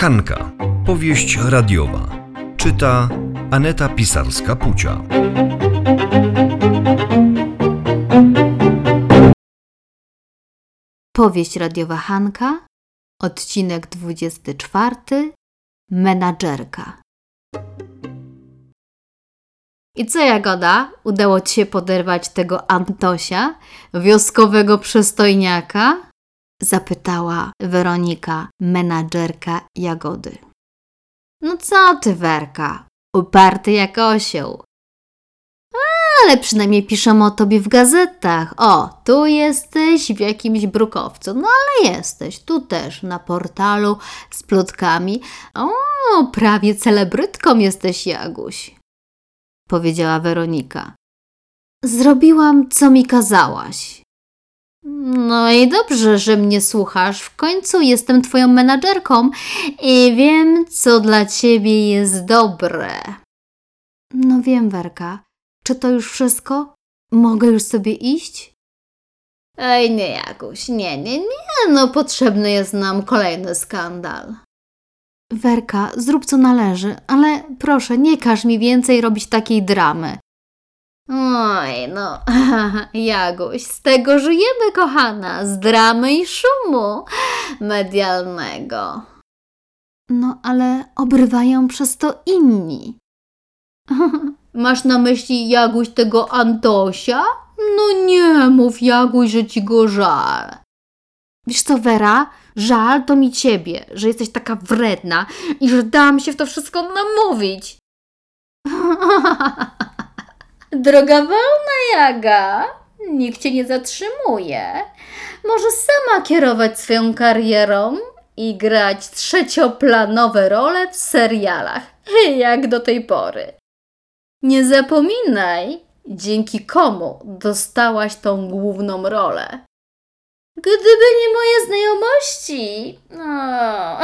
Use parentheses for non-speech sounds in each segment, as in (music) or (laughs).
Hanka. Powieść radiowa. Czyta Aneta Pisarska-Pucia. Powieść radiowa Hanka, odcinek 24. Menadżerka. I co, Jagoda? Udało ci się poderwać tego Antosia, wioskowego przystojniaka? Zapytała Weronika, menadżerka Jagody. No co ty, Werka? Uparty jak osioł. Ale przynajmniej piszą o tobie w gazetach. O, tu jesteś w jakimś brukowcu. No ale jesteś. Tu też na portalu z plotkami. O, prawie celebrytką jesteś, Jaguś. Powiedziała Weronika. Zrobiłam, co mi kazałaś. No i dobrze, że mnie słuchasz. W końcu jestem twoją menadżerką i wiem, co dla ciebie jest dobre. No wiem, Werka. Czy to już wszystko? Mogę już sobie iść? Ej, nie, Jakuś, nie, nie, nie, no potrzebny jest nam kolejny skandal. Werka, zrób co należy, ale proszę, nie każ mi więcej robić takiej dramy. Oj, no, (laughs) Jaguś, z tego żyjemy, kochana, z dramy i szumu medialnego. No, ale obrywają przez to inni. (laughs) Masz na myśli Jaguś tego Antosia? No nie mów, Jaguś, że ci go żal. Wiesz co, Wera? Żal to mi ciebie, że jesteś taka wredna i że dałam się w to wszystko namówić. (laughs) Droga wolna, Jaga. Nikt cię nie zatrzymuje. Możesz sama kierować swoją karierą i grać trzecioplanowe role w serialach, (laughs) jak do tej pory. Nie zapominaj, dzięki komu dostałaś tą główną rolę. Gdyby nie moje znajomości, no,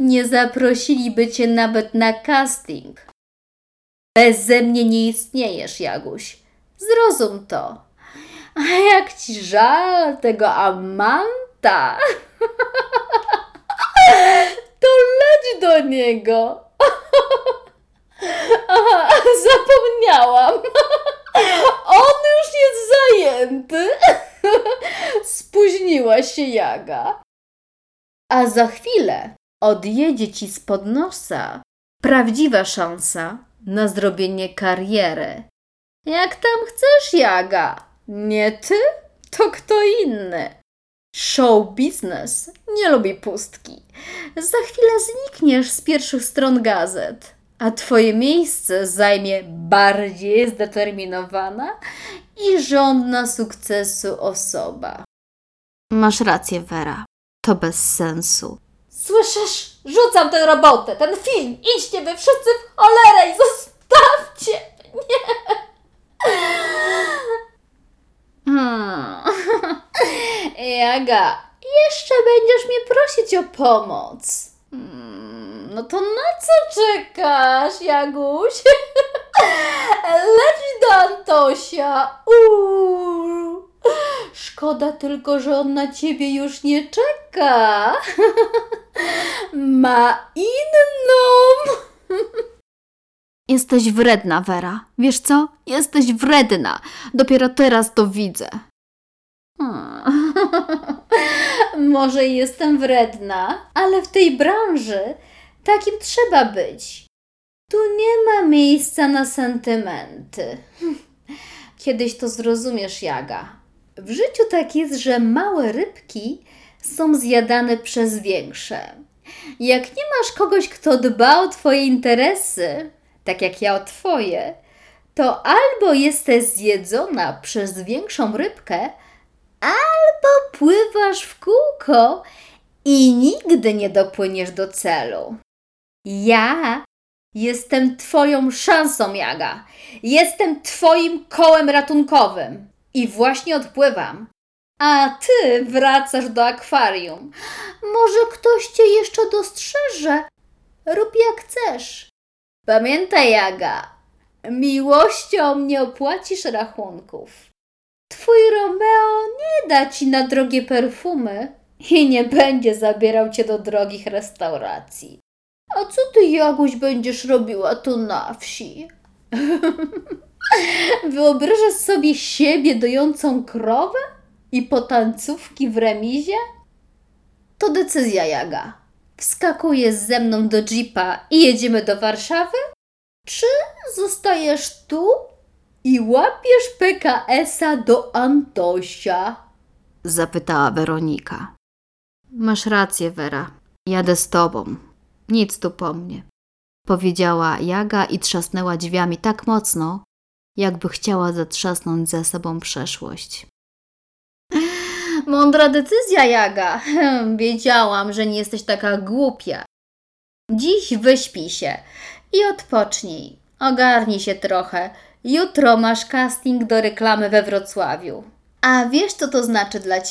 (laughs) nie zaprosiliby cię nawet na casting. Beze mnie nie istniejesz, Jaguś. Zrozum to. A jak ci żal tego Amanta, (laughs) to leć do niego. (laughs) Aha, zapomniałam. (laughs) On już jest zajęty. Spóźniła się Jaga. A za chwilę odjedzie ci spod nosa prawdziwa szansa na zrobienie kariery. Jak tam chcesz, Jaga? Nie ty? To kto inny. Show business nie lubi pustki. Za chwilę znikniesz z pierwszych stron gazet, a twoje miejsce zajmie bardziej zdeterminowana i żądna sukcesu osoba. Masz rację, Vera. To bez sensu. Słyszysz? Rzucam tę robotę, ten film. Idźcie wy wszyscy w cholerę zostawcie mnie. Hmm. Jaga, jeszcze będziesz mnie prosić o pomoc. Hmm, no to na co czekasz, Jaguś? Leć do Antosia. Uuu. Szkoda tylko, że on na ciebie już nie czeka. Ma inną. Jesteś wredna, Wera. Wiesz co? Jesteś wredna. Dopiero teraz to widzę. Hmm. (laughs) Może jestem wredna, ale w tej branży takim trzeba być. Tu nie ma miejsca na sentymenty. (laughs) Kiedyś to zrozumiesz, Jaga. W życiu tak jest, że małe rybki są zjadane przez większe. Jak nie masz kogoś, kto dba o Twoje interesy, tak jak ja o Twoje, to albo jesteś zjedzona przez większą rybkę, albo pływasz w kółko i nigdy nie dopłyniesz do celu. Ja jestem Twoją szansą, Jaga. Jestem Twoim kołem ratunkowym i właśnie odpływam. A ty wracasz do akwarium. Może ktoś cię jeszcze dostrzeże. Rób jak chcesz. Pamiętaj, Jaga, miłością nie opłacisz rachunków. Twój Romeo nie da ci na drogie perfumy i nie będzie zabierał cię do drogich restauracji. A co ty, Jaguś, będziesz robiła tu na wsi? (laughs) Wyobrażasz sobie siebie dojącą krowę i potancówki w remizie? To decyzja, Jaga. Wskakujesz ze mną do jeepa i jedziemy do Warszawy? Czy zostajesz tu i łapiesz PKS-a do Antosia? Zapytała Weronika. Masz rację, Wera. Jadę z tobą. Nic tu po mnie. Powiedziała Jaga i trzasnęła drzwiami tak mocno, jakby chciała zatrzasnąć za sobą przeszłość. Mądra decyzja, Jaga. Wiedziałam, że nie jesteś taka głupia. Dziś wyśpij się i odpocznij. Ogarnij się trochę. Jutro masz casting do reklamy we Wrocławiu. A wiesz, co to znaczy dla ciebie?